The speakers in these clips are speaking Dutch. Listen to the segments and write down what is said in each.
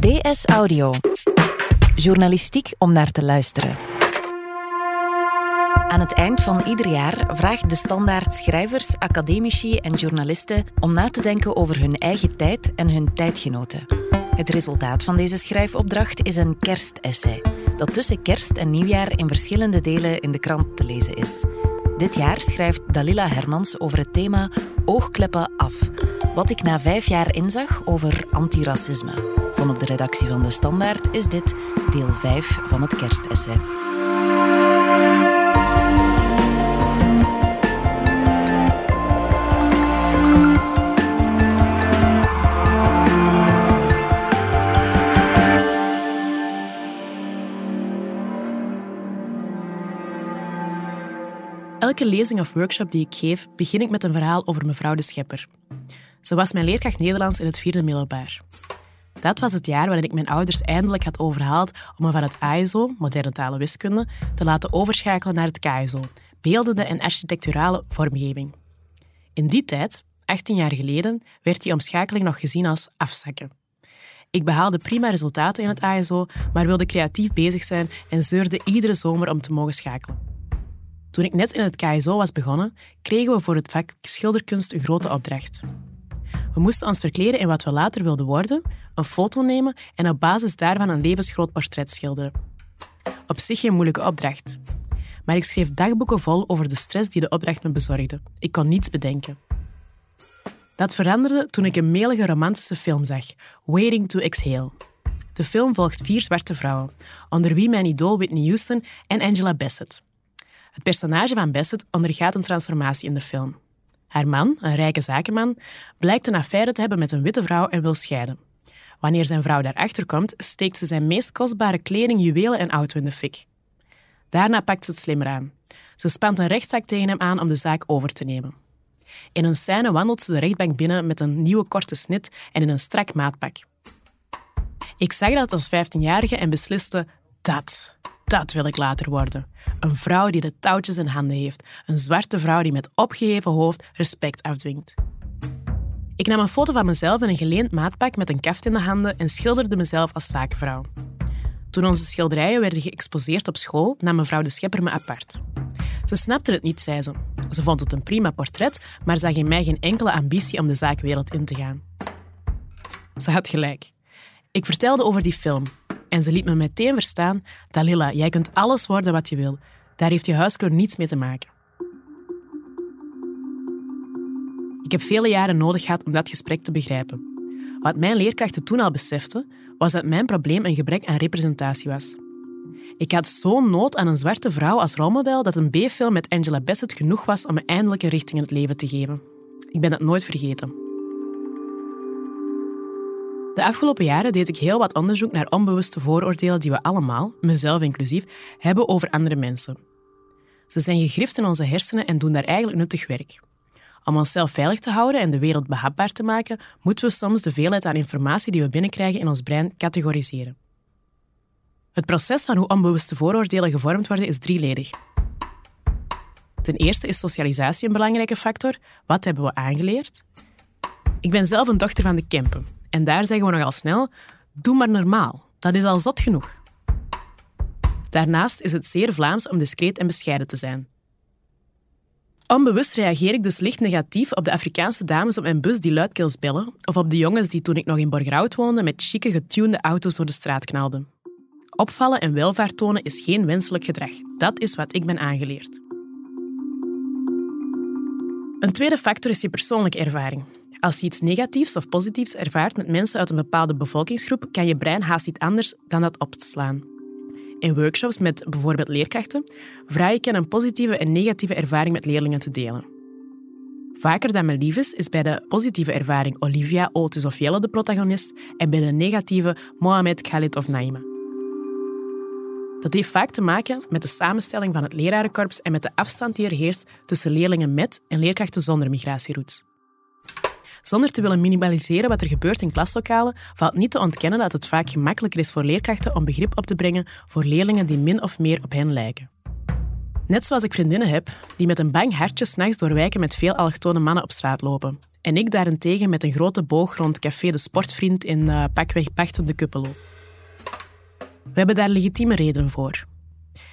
DS Audio. Journalistiek om naar te luisteren. Aan het eind van ieder jaar vraagt de standaard schrijvers, academici en journalisten om na te denken over hun eigen tijd en hun tijdgenoten. Het resultaat van deze schrijfopdracht is een kerstessay, dat tussen kerst en nieuwjaar in verschillende delen in de krant te lezen is. Dit jaar schrijft Dalila Hermans over het thema Oogkleppen af. Wat ik na vijf jaar inzag over antiracisme. Van op de redactie van De Standaard is dit deel 5 van het kerstessay. Elke lezing of workshop die ik geef, begin ik met een verhaal over mevrouw de Schepper. Ze was mijn leerkracht Nederlands in het vierde middelbaar. Dat was het jaar waarin ik mijn ouders eindelijk had overhaald om me van het ASO, moderne talen wiskunde, te laten overschakelen naar het KSO, beeldende en architecturale vormgeving. In die tijd, 18 jaar geleden, werd die omschakeling nog gezien als afzakken. Ik behaalde prima resultaten in het ASO, maar wilde creatief bezig zijn en zeurde iedere zomer om te mogen schakelen. Toen ik net in het KSO was begonnen, kregen we voor het vak schilderkunst een grote opdracht. We moesten ons verkleden in wat we later wilden worden, een foto nemen en op basis daarvan een levensgroot portret schilderen. Op zich geen moeilijke opdracht. Maar ik schreef dagboeken vol over de stress die de opdracht me bezorgde. Ik kon niets bedenken. Dat veranderde toen ik een melige romantische film zag, Waiting to Exhale. De film volgt vier zwarte vrouwen, onder wie mijn idool Whitney Houston en Angela Bassett. Het personage van Bassett ondergaat een transformatie in de film. Haar man, een rijke zakenman, blijkt een affaire te hebben met een witte vrouw en wil scheiden. Wanneer zijn vrouw daarachter komt, steekt ze zijn meest kostbare kleding, juwelen en auto in de fik. Daarna pakt ze het slimmer aan. Ze spant een rechtszaak tegen hem aan om de zaak over te nemen. In een scène wandelt ze de rechtbank binnen met een nieuwe korte snit en in een strak maatpak. Ik zag dat als 15-jarige en besliste dat dat wil ik later worden. Een vrouw die de touwtjes in handen heeft. Een zwarte vrouw die met opgeheven hoofd respect afdwingt. Ik nam een foto van mezelf in een geleend maatpak met een kaft in de handen en schilderde mezelf als zakenvrouw. Toen onze schilderijen werden geëxposeerd op school, nam mevrouw de Schepper me apart. Ze snapte het niet, zei ze. Ze vond het een prima portret, maar zag in mij geen enkele ambitie om de zaakwereld in te gaan. Ze had gelijk. Ik vertelde over die film, en ze liet me meteen verstaan, Dalila, jij kunt alles worden wat je wil. Daar heeft je huiskleur niets mee te maken. Ik heb vele jaren nodig gehad om dat gesprek te begrijpen. Wat mijn leerkrachten toen al beseften, was dat mijn probleem een gebrek aan representatie was. Ik had zo'n nood aan een zwarte vrouw als rolmodel dat een B-film met Angela Bassett genoeg was om me eindelijk een richting in het leven te geven. Ik ben het nooit vergeten. De afgelopen jaren deed ik heel wat onderzoek naar onbewuste vooroordelen die we allemaal, mezelf inclusief, hebben over andere mensen. Ze zijn gegrift in onze hersenen en doen daar eigenlijk nuttig werk. Om onszelf veilig te houden en de wereld behapbaar te maken, moeten we soms de veelheid aan informatie die we binnenkrijgen in ons brein categoriseren. Het proces van hoe onbewuste vooroordelen gevormd worden is drieledig. Ten eerste is socialisatie een belangrijke factor. Wat hebben we aangeleerd? Ik ben zelf een dochter van de Kempen, en daar zeggen we nogal snel, doe maar normaal. Dat is al zot genoeg. Daarnaast is het zeer Vlaams om discreet en bescheiden te zijn. Onbewust reageer ik dus licht negatief op de Afrikaanse dames op mijn bus die luidkeels bellen, of op de jongens die toen ik nog in Borgerhout woonde met chique getunede auto's door de straat knalden. Opvallen en welvaart tonen is geen wenselijk gedrag. Dat is wat ik ben aangeleerd. Een tweede factor is je persoonlijke ervaring. Als je iets negatiefs of positiefs ervaart met mensen uit een bepaalde bevolkingsgroep, kan je brein haast niet anders dan dat op te slaan. In workshops met bijvoorbeeld leerkrachten vraag ik hen een positieve en negatieve ervaring met leerlingen te delen. Vaker dan me lief is, is bij de positieve ervaring Olivia, Otis of Jelle de protagonist en bij de negatieve Mohamed, Khalid of Naima. Dat heeft vaak te maken met de samenstelling van het lerarenkorps en met de afstand die er heerst tussen leerlingen met en leerkrachten zonder migratieroutes. Zonder te willen minimaliseren wat er gebeurt in klaslokalen, valt niet te ontkennen dat het vaak gemakkelijker is voor leerkrachten om begrip op te brengen voor leerlingen die min of meer op hen lijken. Net zoals ik vriendinnen heb die met een bang hartje s'nachts door wijken met veel allochtone mannen op straat lopen. En ik daarentegen met een grote boog rond Café de Sportvriend in uh, pakweg Pachtende Kuppelo. We hebben daar legitieme redenen voor.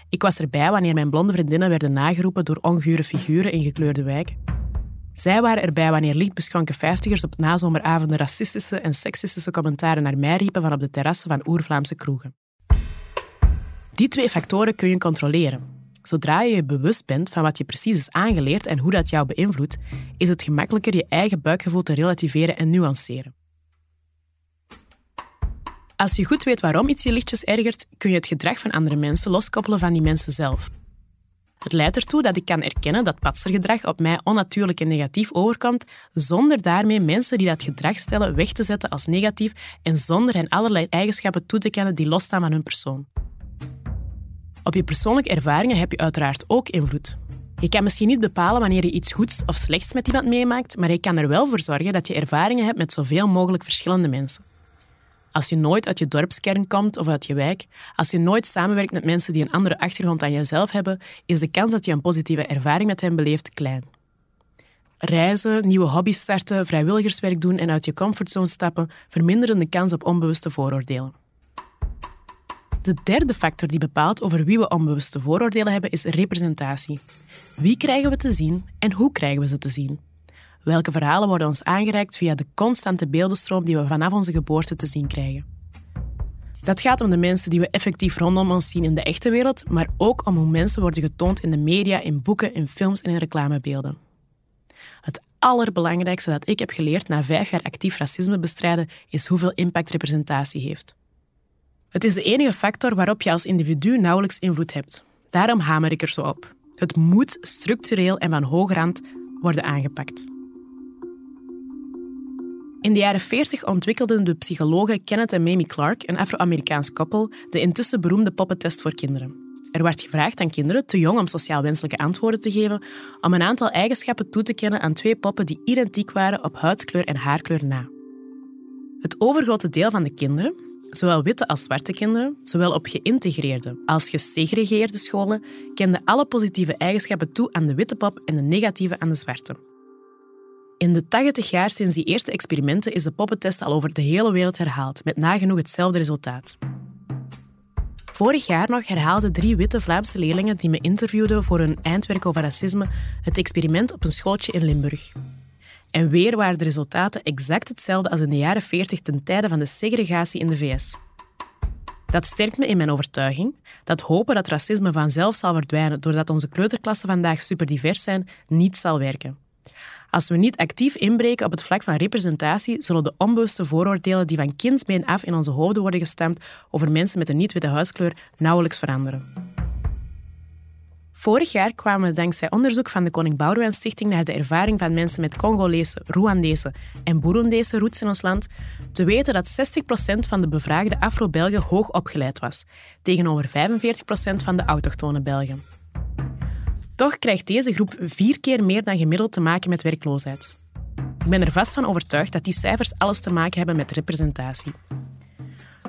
Ik was erbij wanneer mijn blonde vriendinnen werden nageroepen door ongure figuren in gekleurde wijken. Zij waren erbij wanneer lichtbeschonken vijftigers op nazomeravonden racistische en seksistische commentaren naar mij riepen van op de terrassen van oer-Vlaamse kroegen. Die twee factoren kun je controleren. Zodra je je bewust bent van wat je precies is aangeleerd en hoe dat jou beïnvloedt, is het gemakkelijker je eigen buikgevoel te relativeren en nuanceren. Als je goed weet waarom iets je lichtjes ergert, kun je het gedrag van andere mensen loskoppelen van die mensen zelf. Het leidt ertoe dat ik kan erkennen dat patsergedrag op mij onnatuurlijk en negatief overkomt, zonder daarmee mensen die dat gedrag stellen weg te zetten als negatief en zonder hen allerlei eigenschappen toe te kennen die losstaan van hun persoon. Op je persoonlijke ervaringen heb je uiteraard ook invloed. Je kan misschien niet bepalen wanneer je iets goeds of slechts met iemand meemaakt, maar je kan er wel voor zorgen dat je ervaringen hebt met zoveel mogelijk verschillende mensen. Als je nooit uit je dorpskern komt of uit je wijk, als je nooit samenwerkt met mensen die een andere achtergrond dan jezelf hebben, is de kans dat je een positieve ervaring met hen beleeft klein. Reizen, nieuwe hobby's starten, vrijwilligerswerk doen en uit je comfortzone stappen verminderen de kans op onbewuste vooroordelen. De derde factor die bepaalt over wie we onbewuste vooroordelen hebben is representatie. Wie krijgen we te zien en hoe krijgen we ze te zien? Welke verhalen worden ons aangereikt via de constante beeldenstroom die we vanaf onze geboorte te zien krijgen? Dat gaat om de mensen die we effectief rondom ons zien in de echte wereld, maar ook om hoe mensen worden getoond in de media, in boeken, in films en in reclamebeelden. Het allerbelangrijkste dat ik heb geleerd na vijf jaar actief racisme bestrijden is hoeveel impact representatie heeft. Het is de enige factor waarop je als individu nauwelijks invloed hebt. Daarom hamer ik er zo op. Het moet structureel en van hoge rand worden aangepakt. In de jaren 40 ontwikkelden de psychologen Kenneth en Mamie Clark, een Afro-Amerikaans koppel, de intussen beroemde poppentest voor kinderen. Er werd gevraagd aan kinderen, te jong om sociaal wenselijke antwoorden te geven, om een aantal eigenschappen toe te kennen aan twee poppen die identiek waren op huidskleur en haarkleur na. Het overgrote deel van de kinderen, Zowel witte als zwarte kinderen, zowel op geïntegreerde als gesegregeerde scholen, kenden alle positieve eigenschappen toe aan de witte pop en de negatieve aan de zwarte. In de 80 jaar sinds die eerste experimenten is de poppentest al over de hele wereld herhaald, met nagenoeg hetzelfde resultaat. Vorig jaar nog herhaalden drie witte Vlaamse leerlingen die me interviewden voor hun eindwerk over racisme het experiment op een schooltje in Limburg. En weer waren de resultaten exact hetzelfde als in de jaren 40 ten tijde van de segregatie in de VS. Dat sterkt me in mijn overtuiging dat hopen dat racisme vanzelf zal verdwijnen doordat onze kleuterklassen vandaag superdivers zijn, niet zal werken. Als we niet actief inbreken op het vlak van representatie, zullen de onbewuste vooroordelen die van kindsbeen af in onze hoofden worden gestemd over mensen met een niet-witte huiskleur nauwelijks veranderen. Vorig jaar kwamen we dankzij onderzoek van de Koning Boudewijn Stichting naar de ervaring van mensen met Congolese, Rwandese en Burundese roots in ons land te weten dat 60% van de bevraagde Afro-Belgen hoog opgeleid was, tegenover 45% van de autochtone Belgen. Toch krijgt deze groep vier keer meer dan gemiddeld te maken met werkloosheid. Ik ben er vast van overtuigd dat die cijfers alles te maken hebben met representatie.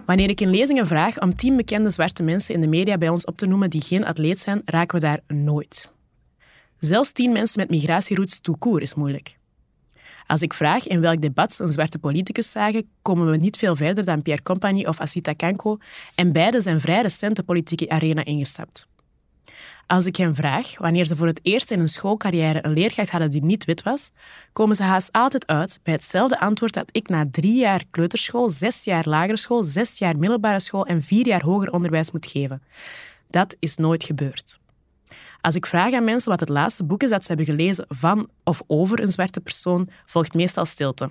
Wanneer ik in lezingen vraag om tien bekende zwarte mensen in de media bij ons op te noemen die geen atleet zijn, raken we daar nooit. Zelfs tien mensen met migratieroutes tout is moeilijk. Als ik vraag in welk debat ze een zwarte politicus zagen, komen we niet veel verder dan Pierre Compagnie of Asita Kanko en beide zijn vrij recent de politieke arena ingestapt. Als ik hen vraag wanneer ze voor het eerst in hun schoolcarrière een leerkracht hadden die niet wit was, komen ze haast altijd uit bij hetzelfde antwoord dat ik na drie jaar kleuterschool, zes jaar lagere school, zes jaar middelbare school en vier jaar hoger onderwijs moet geven. Dat is nooit gebeurd. Als ik vraag aan mensen wat het laatste boek is dat ze hebben gelezen van of over een zwarte persoon, volgt meestal stilte.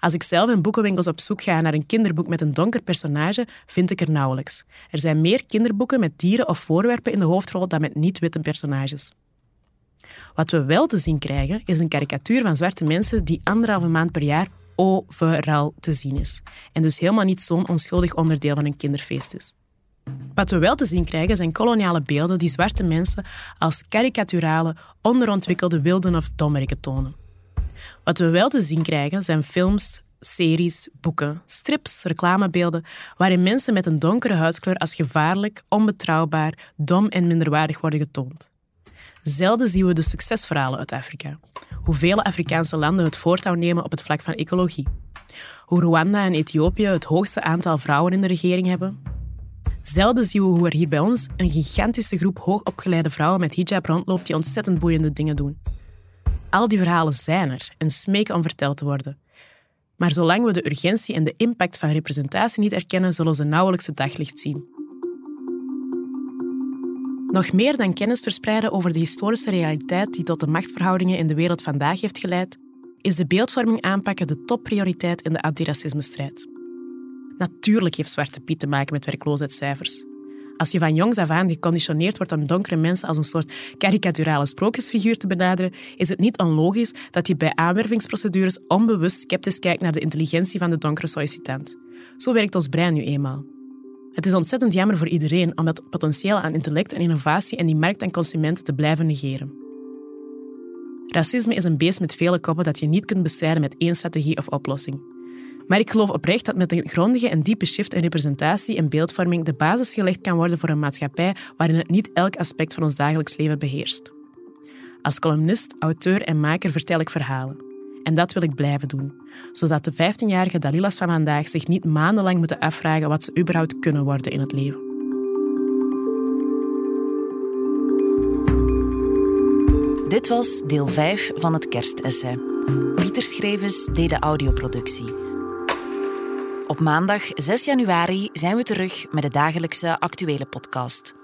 Als ik zelf in boekenwinkels op zoek ga naar een kinderboek met een donker personage, vind ik er nauwelijks. Er zijn meer kinderboeken met dieren of voorwerpen in de hoofdrol dan met niet-witte personages. Wat we wel te zien krijgen, is een karikatuur van zwarte mensen die anderhalve maand per jaar overal te zien is. En dus helemaal niet zo'n onschuldig onderdeel van een kinderfeest is. Wat we wel te zien krijgen zijn koloniale beelden die zwarte mensen als karikaturale, onderontwikkelde wilden of dommeriken tonen. Wat we wel te zien krijgen zijn films, series, boeken, strips, reclamebeelden waarin mensen met een donkere huidskleur als gevaarlijk, onbetrouwbaar, dom en minderwaardig worden getoond. Zelden zien we de succesverhalen uit Afrika. Hoe vele Afrikaanse landen het voortouw nemen op het vlak van ecologie. Hoe Rwanda en Ethiopië het hoogste aantal vrouwen in de regering hebben. Zelden zien we hoe er hier bij ons een gigantische groep hoogopgeleide vrouwen met hijab rondloopt die ontzettend boeiende dingen doen. Al die verhalen zijn er en smeken om verteld te worden. Maar zolang we de urgentie en de impact van representatie niet erkennen, zullen ze nauwelijks het daglicht zien. Nog meer dan kennis verspreiden over de historische realiteit die tot de machtsverhoudingen in de wereld vandaag heeft geleid, is de beeldvorming aanpakken de topprioriteit in de antiracisme-strijd. Natuurlijk heeft Zwarte Piet te maken met werkloosheidscijfers. Als je van jongs af aan geconditioneerd wordt om donkere mensen als een soort karikaturale sprookjesfiguur te benaderen, is het niet onlogisch dat je bij aanwervingsprocedures onbewust sceptisch kijkt naar de intelligentie van de donkere sollicitant. Zo werkt ons brein nu eenmaal. Het is ontzettend jammer voor iedereen om dat potentieel aan intellect en innovatie en die markt aan consumenten te blijven negeren. Racisme is een beest met vele koppen dat je niet kunt bestrijden met één strategie of oplossing. Maar ik geloof oprecht dat met een grondige en diepe shift in representatie en beeldvorming de basis gelegd kan worden voor een maatschappij waarin het niet elk aspect van ons dagelijks leven beheerst. Als columnist, auteur en maker vertel ik verhalen. En dat wil ik blijven doen, zodat de 15-jarige Dalilas van vandaag zich niet maandenlang moeten afvragen wat ze überhaupt kunnen worden in het leven. Dit was deel 5 van het kerstessay. Pieter Schrevens deed de audioproductie. Op maandag 6 januari zijn we terug met de dagelijkse actuele podcast.